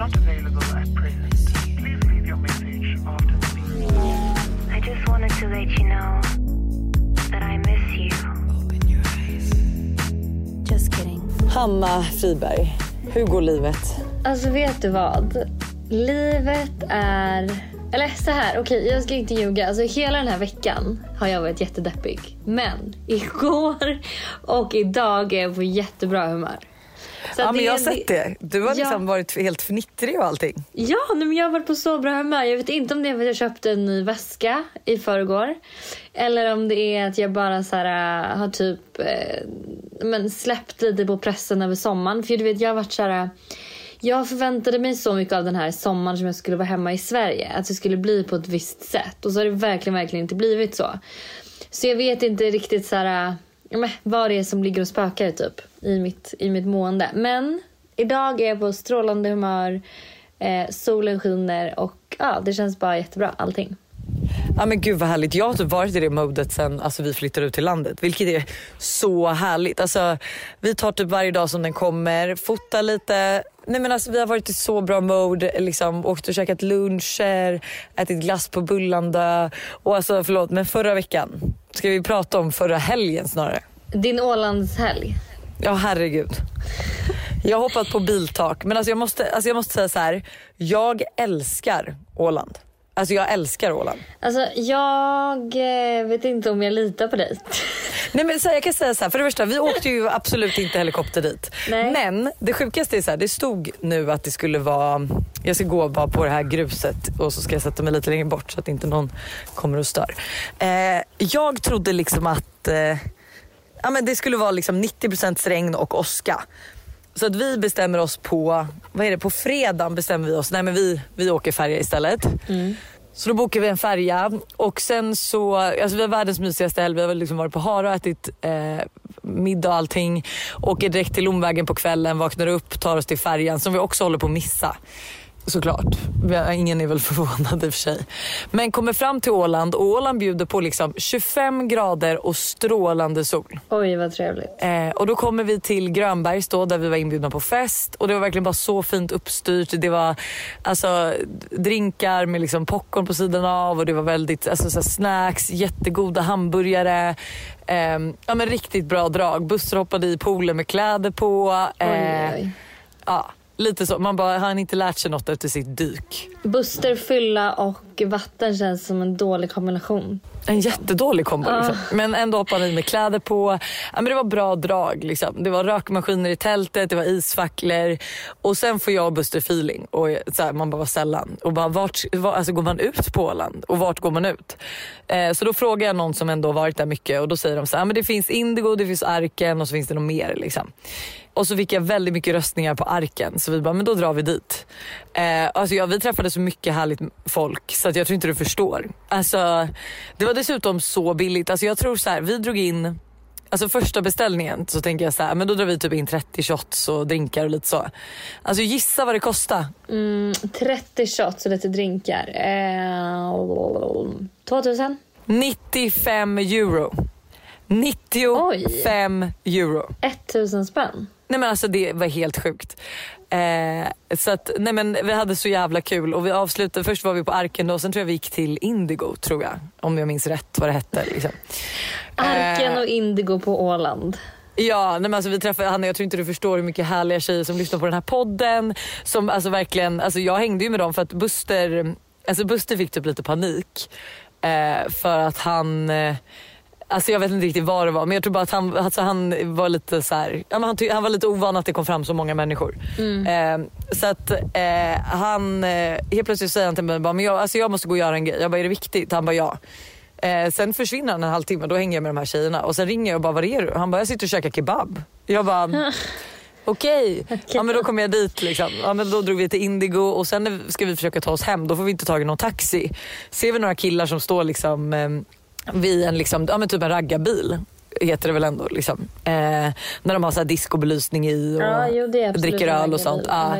not available at present. Please leave your message after the beep. I just wanted to let you know that I miss you. Just kidding. Hanna Friberg, hur går livet? Alltså vet du vad? Livet är... Eller så här, okej jag ska inte ljuga. Alltså hela den här veckan har jag varit jättedeppig. Men igår och idag är jag på jättebra humör. Så Ja men jag har sett det. Du har Ja. liksom varit helt fnittrig och allting. Ja, men jag har varit på så bra humör. Jag vet inte om det är för att jag köpte en ny väska i förrgår. Eller om det är att jag bara så här, äh, har typ eh, men släppt lite på pressen över sommaren. För du vet, jag har varit så här... äh, Jag förväntade mig så mycket av den här sommaren som jag skulle vara hemma i Sverige. Att det skulle bli på ett visst sätt. Och så har det verkligen, verkligen inte blivit så. Så jag vet inte riktigt så här, men vad det är som ligger och spökar typ i mitt, i mitt mående. Men idag är jag på strålande humör. Eh, solen skiner och ja, det känns bara jättebra allting. Ja men gud vad härligt. Jag har typ varit i det modet sen alltså, vi flyttade ut till landet. Vilket är så härligt. Alltså, vi tar typ varje dag som den kommer, fotar lite. Nej men alltså vi har varit i så bra mode, liksom åkt och käkat luncher, ätit glass på Bullandö. Och alltså förlåt men förra veckan, ska vi prata om förra helgen snarare? Din Ålandshelg. Ja herregud. Jag har hoppat på biltak men alltså jag måste, alltså jag måste säga så här. jag älskar Åland. Alltså jag älskar Åland. Alltså jag eh, vet inte om jag litar på dig. Nej men så här, jag kan säga så här, för det första vi åkte ju absolut inte helikopter dit. Nej. Men det sjukaste är så här, det stod nu att det skulle vara, jag ska gå bara på det här gruset och så ska jag sätta mig lite längre bort så att inte någon kommer och stör. Eh, jag trodde liksom att eh, ja, men det skulle vara liksom 90% regn och åska. Så att vi bestämmer oss på, vad är det, på fredagen bestämmer vi oss, nej men vi, vi åker färja istället. Så då bokar vi en färja och sen så, alltså vi har världens mysigaste helg. Vi har liksom varit på Hara och ätit eh, middag och allting. Åker direkt till Lomvägen på kvällen, vaknar upp, tar oss till färjan som vi också håller på att missa. Såklart. Ingen är väl förvånad i och för sig. Men kommer fram till Åland och Åland bjuder på liksom 25 grader och strålande sol. Oj vad trevligt. Eh, och då kommer vi till Grönbergs då där vi var inbjudna på fest och det var verkligen bara så fint uppstyrt. Det var alltså drinkar med liksom popcorn på sidan av och det var väldigt alltså, så snacks, jättegoda hamburgare. Eh, ja men riktigt bra drag. Buster hoppade i poolen med kläder på. Oj, Eh, oj. Ja, lite så. Man bara, har han inte lärt sig något efter sitt dyk? Buster, fylla och vatten känns som en dålig kombination. En jättedålig kombo. Liksom. Men ändå hoppade han i med kläder på. Ja, men det var bra drag. Liksom. Det var rökmaskiner i tältet, det var isfacklor. Och sen får jag och Buster feeling. Och så här, man bara, vad sällan. Och bara, vart, var, alltså, går man ut på Åland? Och vart går man ut? Eh, så då frågar jag någon som ändå varit där mycket och då säger de så här, men det finns Indigo, det finns Arken och så finns det något mer. Liksom. Och så fick jag väldigt mycket röstningar på Arken så vi bara, men då drar vi dit. Eh, alltså ja, vi träffade så mycket härligt folk så att jag tror inte du förstår. Alltså, det var dessutom så billigt. Alltså, jag tror så här, vi drog in Alltså första beställningen så tänker jag så här, men då drar vi typ in 30 shots och drinkar och lite så. Alltså gissa vad det kostar. Mm, 30 shots och lite drinkar. Eh, 2000? 95 euro. 95 euro. 1000 spänn. Nej men alltså det var helt sjukt. Eh, så att, nej men vi hade så jävla kul och vi avslutade, först var vi på Arken då, sen tror jag vi gick till Indigo tror jag. Om jag minns rätt vad det hette. Liksom. Arken Eh, och Indigo på Åland. Ja, nej men alltså vi träffade Hanna, jag tror inte du förstår hur mycket härliga tjejer som lyssnar på den här podden. Som alltså verkligen, alltså jag hängde ju med dem för att Buster, alltså Buster fick typ lite panik. Eh, för att han, eh, alltså jag vet inte riktigt vad det var men jag tror bara att han, alltså han var lite så här, ja, men han, han var lite ovan att det kom fram så många människor. Eh, så att eh, han, eh, helt plötsligt säger han till mig bara, men jag, alltså jag måste gå och göra en grej. Jag bara, är det viktigt? Han bara ja. Eh, sen försvinner han en halvtimme då hänger jag med de här tjejerna och sen ringer jag och bara var är du? Han bara jag sitter och käkar kebab. Jag bara okej, ja men då kommer jag dit liksom. Ja men då drog vi till Indigo och sen ska vi försöka ta oss hem då får vi inte tagit någon taxi. Ser vi några killar som står liksom eh, vid en liksom, ja men typ en raggarbil heter det väl ändå liksom. Eh, när de har så här discobelysning i och Ja, jo, dricker öl och sånt. Ja.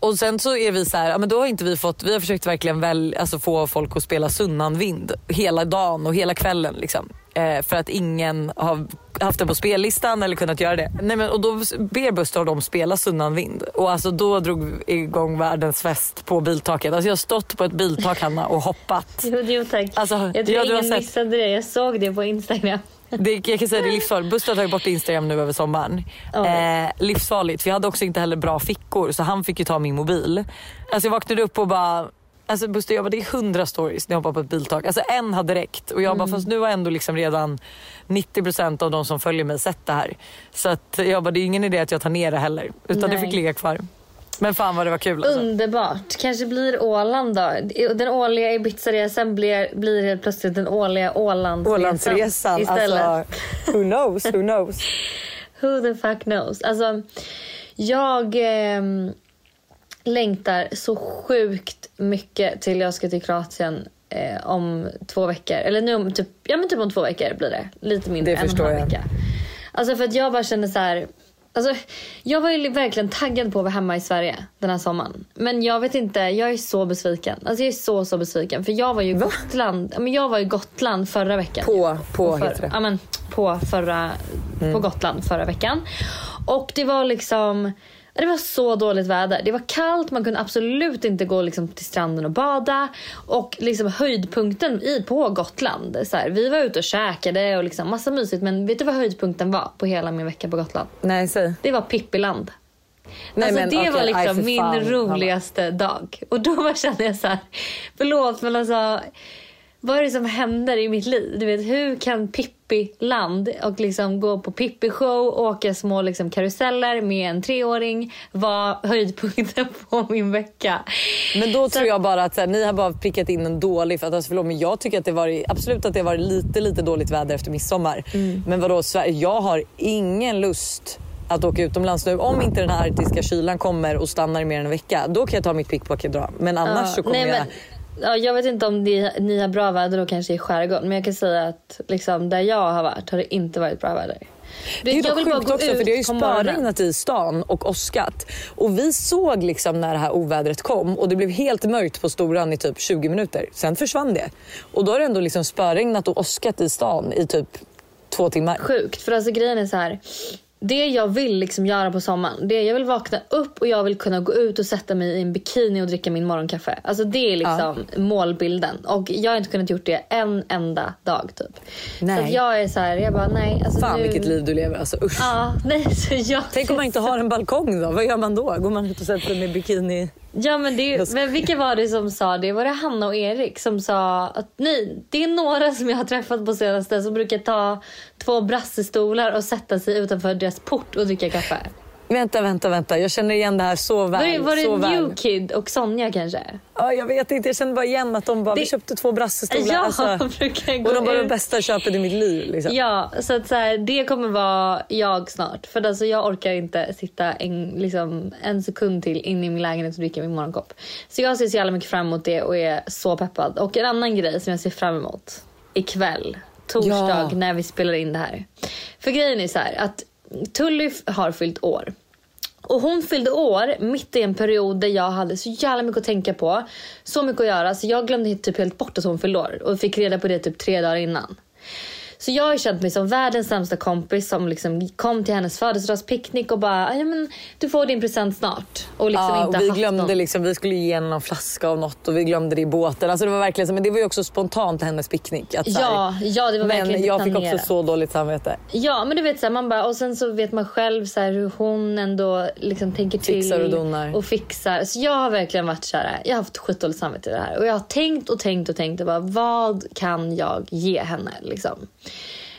Och sen så är vi så här, ja, men då har inte vi fått, vi har försökt verkligen väl, alltså få folk att spela Sunnanvind hela dagen och hela kvällen liksom. Eh, för att ingen har haft den på spellistan eller kunnat göra det. Nej, men, och då ber Buster dem spela Sunnan vind. Och alltså, då drog vi igång världens fest på biltaket. Alltså, jag har stått på ett biltak Hanna och hoppat. Jo, jo tack. Alltså, jag tror ja, du har ingen sett- missade det. Jag såg det på Instagram. Det, jag kan säga det är livsfarligt. Buster har tagit bort Instagram nu över sommaren. Oj. Eh, livsfarligt. Vi hade också inte heller bra fickor så han fick ju ta min mobil. Alltså jag vaknade upp och bara Alltså Buster jag bara, det är hundra stories när jag hoppar på ett biltak. Alltså en hade räckt och jag bara fast nu har ändå liksom redan 90% av de som följer mig sett det här. Så att jag bara det är ingen idé att jag tar ner det heller. Utan det Nej. fick ligga kvar. Men fan vad det var kul alltså. Underbart. Kanske blir Åland då. Den årliga Ibiza-resan blir, blir helt plötsligt den årliga Ålandsresan. Ålandsresan. Istället. Alltså, who knows, who knows. Who the fuck knows? Alltså, jag ehm, längtar så sjukt mycket till jag ska till Kroatien eh, om två veckor. Eller nu om typ, ja, men typ om två veckor blir det. Lite mindre Det en förstår halv jag. vecka. Alltså för att jag bara känner så här. Alltså, jag var ju verkligen taggad på att vara hemma i Sverige den här sommaren. Men jag vet inte, jag är så besviken. Alltså jag är så så besviken. För jag var ju i Gotland, men jag var i Gotland förra veckan. På, på För- heter det. Ja, men, på, förra, på Gotland förra veckan. Och det var liksom... Det var så dåligt väder. Det var kallt, man kunde absolut inte gå liksom till stranden och bada. Och liksom höjdpunkten i, på Gotland, så här, vi var ute och käkade och liksom massa mysigt. Men vet du vad höjdpunkten var på hela min vecka på Gotland? Nej säg. Det var Pippiland. Nej, alltså men det okej, var liksom min fan, roligaste dag. Och då kände jag så här, förlåt men alltså vad är det som händer i mitt liv? Du vet, hur kan Pippi-land och liksom gå på Pippi-show, åka små liksom karuseller med en treåring vara höjdpunkten på min vecka? Men då Så tror jag bara att här, ni har bara prickat in en dålig, för att, alltså, förlåt, men jag tycker att det var absolut att det var lite lite dåligt väder efter midsommar. Mm. Men vadå, jag har ingen lust att åka utomlands nu. Om inte den här arktiska kylan kommer och stannar i mer än en vecka, då kan jag ta mitt pickpocket och dra. Men annars så kommer nej, jag... ja, jag vet inte om ni, ni har bra väder då kanske i skärgården. Men jag kan säga att liksom, där jag har varit har det inte varit bra väder. Det är ju sjukt också för det har ju spöregnat i stan och åskat. Och vi såg liksom när det här ovädret kom och det blev helt mörkt på Storan i typ 20 minuter. Sen försvann det. Och då har det ändå liksom spöregnat och åskat i stan i typ två timmar. Sjukt. För alltså grejen är så här. Det jag vill liksom göra på sommaren, det är jag vill vakna upp och jag vill kunna gå ut och sätta mig i en bikini och dricka min morgonkaffe. Alltså det är liksom målbilden. Och jag har inte kunnat gjort det en enda dag typ. Nej. Så jag är så här, jag bara nej. Alltså Fan nu... vilket liv du lever alltså usch. Ja, nej så jag... Tänk om man inte har en balkong då? Vad gör man då? Går man ut och sätter sig med bikini? Ja men, det men vilka var det som sa det? Var det Hanna och Erik som sa att nej, det är några som jag har träffat på senaste som brukar ta två brassestolar och sätta sig utanför deras port och dricka kaffe. Vänta, vänta, vänta. Jag känner igen det här så väl. Var det, så det. New Kid och Sonja kanske? Ja, jag vet inte. Jag känner bara igen att de bara, Det- vi köpte två brassestolar. Ja, alltså, brukar gå och de var de ut. bästa köpet i mitt liv. Liksom. Ja, så att så här, det kommer vara jag snart. För alltså, jag orkar inte sitta en, liksom, en sekund till inne i min lägenhet och dricka min morgonkopp. Så jag ser så jävla mycket fram emot det och är så peppad. Och en annan grej som jag ser fram emot ikväll, torsdag, Ja. när vi spelar in det här. För grejen är så här att Tully har fyllt år. Och hon fyllde år mitt i en period där jag hade så jävla mycket att tänka på. Så mycket att göra så jag glömde typ helt bort att hon fyllde år och fick reda på det typ tre dagar innan. Så jag har känt mig som världens sämsta kompis som liksom kom till hennes födelsedagspicknick och bara ja, men du får din present snart. Och liksom Ja, inte och vi glömde någon. liksom, vi skulle ge henne någon flaska av något och vi glömde det i båten. Alltså det var verkligen så, men det var ju också spontant hennes picknick. Att, här, Ja, ja, det var verkligen men jag fick också så dåligt samvete. Ja, men du vet så här, man bara, och sen så vet man själv så här, hur hon ändå liksom tänker till. Fixar och donar. Och fixar. Så jag har verkligen varit så här, jag har haft skitdåligt samvete i det här. Och jag har tänkt och tänkt och tänkt och bara, vad kan jag ge henne liksom?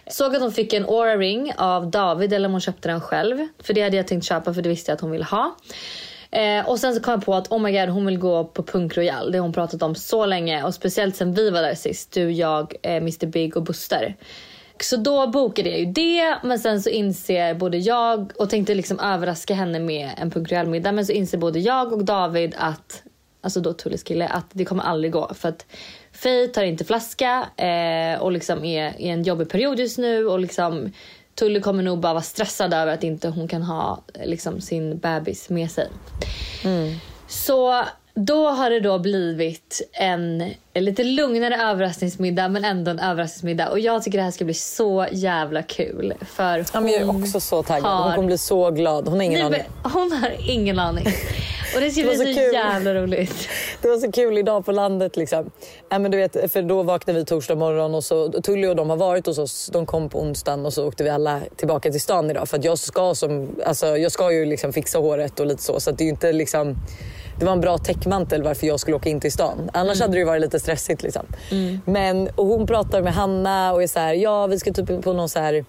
Såg att hon fick en Aura ring av David eller om hon köpte den själv. För det hade jag tänkt köpa för det visste jag att hon ville ha. Eh, och sen så kom jag på att oh my god hon vill gå på Punk Royal. Det har hon pratat om så länge och speciellt sen vi var där sist. Du, jag, eh, Mr Big och Buster. Så då bokade jag ju det men sen så inser både jag och tänkte liksom överraska henne med en Punk Royal middag men så inser både jag och David att alltså då Tullys kille, att det kommer aldrig gå. För att Faye tar inte flaska eh, och liksom är i en jobbig period just nu. Och liksom Tully kommer nog bara vara stressad över att inte hon kan ha liksom, sin bebis med sig. Så Då har det då blivit en lite lugnare överraskningsmiddag men ändå en överraskningsmiddag. Och jag tycker det här ska bli så jävla kul. För Ja, men jag är hon också så taggad. Hon har- kommer bli så glad. Hon har ingen Nej, aning. Hon har ingen aning. Och det ska Det bli så så, kul. jävla roligt. Det var så kul idag på landet. Liksom. Ja, men du vet, för då vaknade vi torsdag morgon och så Tully och de har varit hos oss. De kom på onsdagen och så åkte vi alla tillbaka till stan idag. För jag ska, som, alltså, jag ska ju liksom fixa håret och lite så. Så det är inte liksom... Det var en bra täckmantel varför jag skulle åka in till stan. Annars hade det varit lite stressigt. Liksom. Men, och hon pratar med Hanna och är så här, ja vi ska typ på någon så här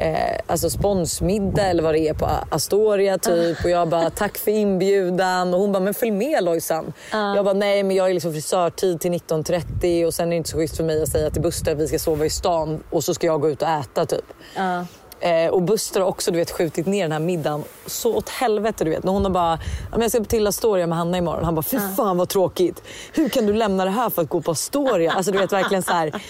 eh, alltså sponsmiddag eller vad det är på Astoria typ. Och jag bara tack för inbjudan och hon bara men följ med Lojsan. Jag bara nej men jag är liksom frisörtid till 19.30 och sen är det inte så schysst för mig att säga till Buster att vi ska sova i stan och så ska jag gå ut och äta typ. Ja. Eh, och Buster har också du vet, skjutit ner den här middagen så åt helvete. Du vet. När hon har bara, "Ja, men jag ska till Astoria med Hanna imorgon. Han bara, fy fan vad tråkigt. Hur kan du lämna det här för att gå på Astoria? Alltså, du vet, verkligen så här,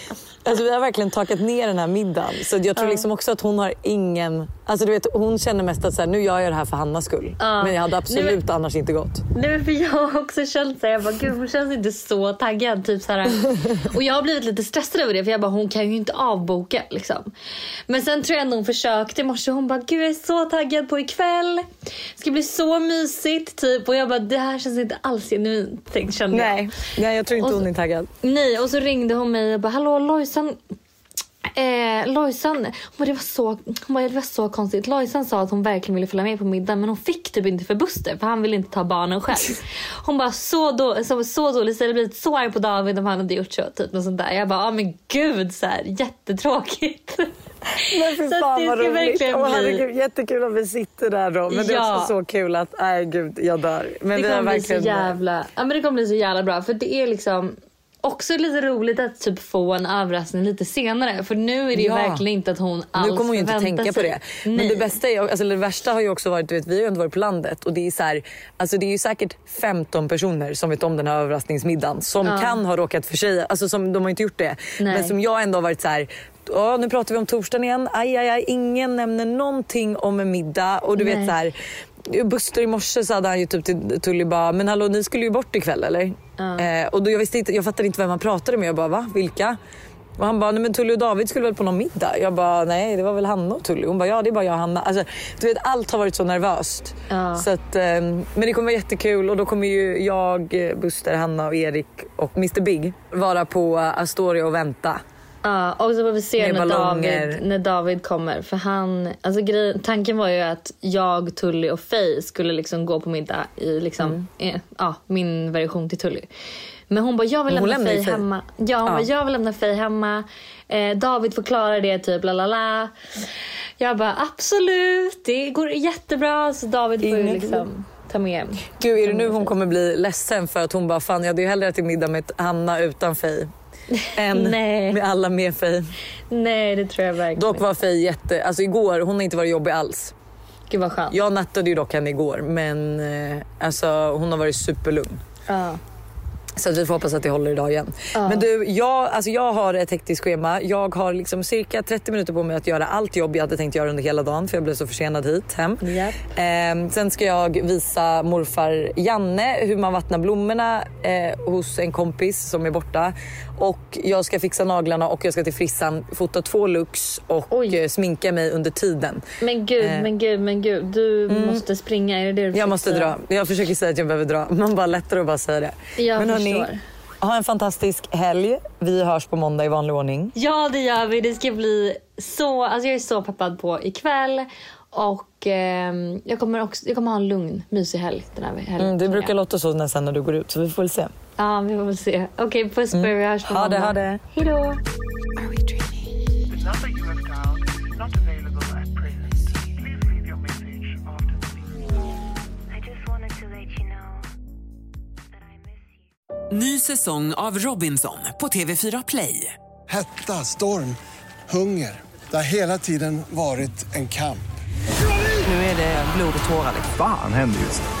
alltså, vi har verkligen takat ner den här middagen. Så jag tror liksom också att hon har ingen... Alltså, du vet, hon känner mest att så här, nu gör jag det här för Hannas skull. Ja. Men jag hade absolut Nej, men- annars inte gått. Nej, för jag har också känt så här, jag bara, gud hon känns inte så taggad. Typ så här. Och jag har blivit lite stressad över det för jag bara, hon kan ju inte avboka liksom. Men sen tror jag ändå hon försökte i morse. Hon bara, gud jag är så taggad på ikväll. Det ska bli så mysigt typ. Och jag bara, det här känns inte alls genuint kände jag. Nej, nej jag tror inte Och så- hon är taggad. Nej, och så ringde hon mig och bara hallå Lojsan. Eh, Lojsan, hon det, var så, hon bara, det var så konstigt. Lojsan sa att hon verkligen ville följa med på middagen men hon fick typ inte för Buster för han ville inte ta barnen själv. Hon bara så, då, så, så jag hade blivit så arg på David om han hade gjort så. Typ, något sånt där. Jag bara, ja men gud så här, jättetråkigt. Men fy fan det vad roligt. verkligen Åh, bli- herregud, jättekul att vi sitter där då. Men det är Ja. också så kul att, nej gud jag dör. Men Det vi har kommer bli så verkligen... jävla, ja, men det kommer bli så jävla bra. För det är liksom också lite roligt att typ få en överraskning lite senare. För nu är det ju Ja. verkligen inte att hon alls Nu kommer hon ju inte tänka på sig. det. Men det bästa är, alltså det värsta har ju också varit, du vet, vi har ju ändå varit på landet och det är så här, alltså det är ju säkert 15 personer som vet om den här överraskningsmiddagen som kan ha råkat försäga, alltså som de har inte gjort det. Nej. Men som jag ändå har varit så här, ja nu pratar vi om torsdagen igen, aj aj aj, ingen nämner någonting om en middag och du vet Nej. så här. Buster i morse så hade han ju typ till Tully bara, men hallå ni skulle ju bort ikväll eller? Eh, och då jag visste inte, jag fattade inte vem han pratade med. Jag bara va? Vilka? Och han bara, nej men Tully och David skulle väl på någon middag? Jag bara, nej det var väl Hanna och Tully. Hon bara, ja det är bara jag och Hanna. Alltså, du vet allt har varit så nervöst. Ja. Så att, eh, men det kommer vara jättekul och då kommer ju jag, eh, Buster, Hanna och Erik och Mr Big vara på Astoria och vänta. Ja, och så får vi se när. David, när David kommer. För han, alltså grejen, tanken var ju att jag, Tully och Faye skulle liksom gå på middag i liksom, Mm. eh, ja, min version till Tully. Men hon bara, jag vill hon lämna Faye hemma. Ja, hon Ja. bara, jag vill lämna Faye hemma. Eh, David förklarar det typ, la la la. Jag bara, absolut, det går jättebra. Så David får ju liksom ta med. Gud är det nu hon kommer bli ledsen för att hon bara, fan jag hade ju hellre ätit middag med Hanna utan Faye. Än Nej. med alla med Faye. Nej, det tror jag verkligen Dock var Faye jätte, alltså igår, hon har inte varit jobbig alls. Gud vad skönt. Jag nattade ju dock henne igår men eh, alltså, hon har varit superlugn. Ja. Så att vi får hoppas att det håller idag igen. Men du, jag, alltså jag har ett hektiskt schema. Jag har liksom cirka 30 minuter på mig att göra allt jobb jag hade tänkt göra under hela dagen för jag blev så försenad hit hem. Japp. Eh, sen ska jag visa morfar Janne hur man vattnar blommorna eh, hos en kompis som är borta. Och jag ska fixa naglarna och jag ska till frissan, fota två looks och Oj. eh, sminka mig under tiden. Men gud, Eh. men gud, men gud. Du måste springa. Är det det du Jag måste säga? dra. Jag försöker säga att jag behöver dra. Man bara lättare att bara säga det. Jag hörni, förstår. ha en fantastisk helg. Vi hörs på måndag i vanlig ordning. Ja, det gör vi. Det ska bli så... Alltså jag är så peppad på ikväll. Och ehm, jag, kommer också, jag kommer ha en lugn, mysig helg den här helgen. Mm, det tror brukar låta så nästan när du går ut så vi får väl se. Ja, vi får väl se. Okej, puss på er. Vi hörs på Ha det, måndag. ha det. Hej då. Ny säsong av Robinson på TV4 Play. Hetta, storm, hunger. Det har hela tiden varit en kamp. Nu är det blod och tårar. liksom. Fan händer just nu.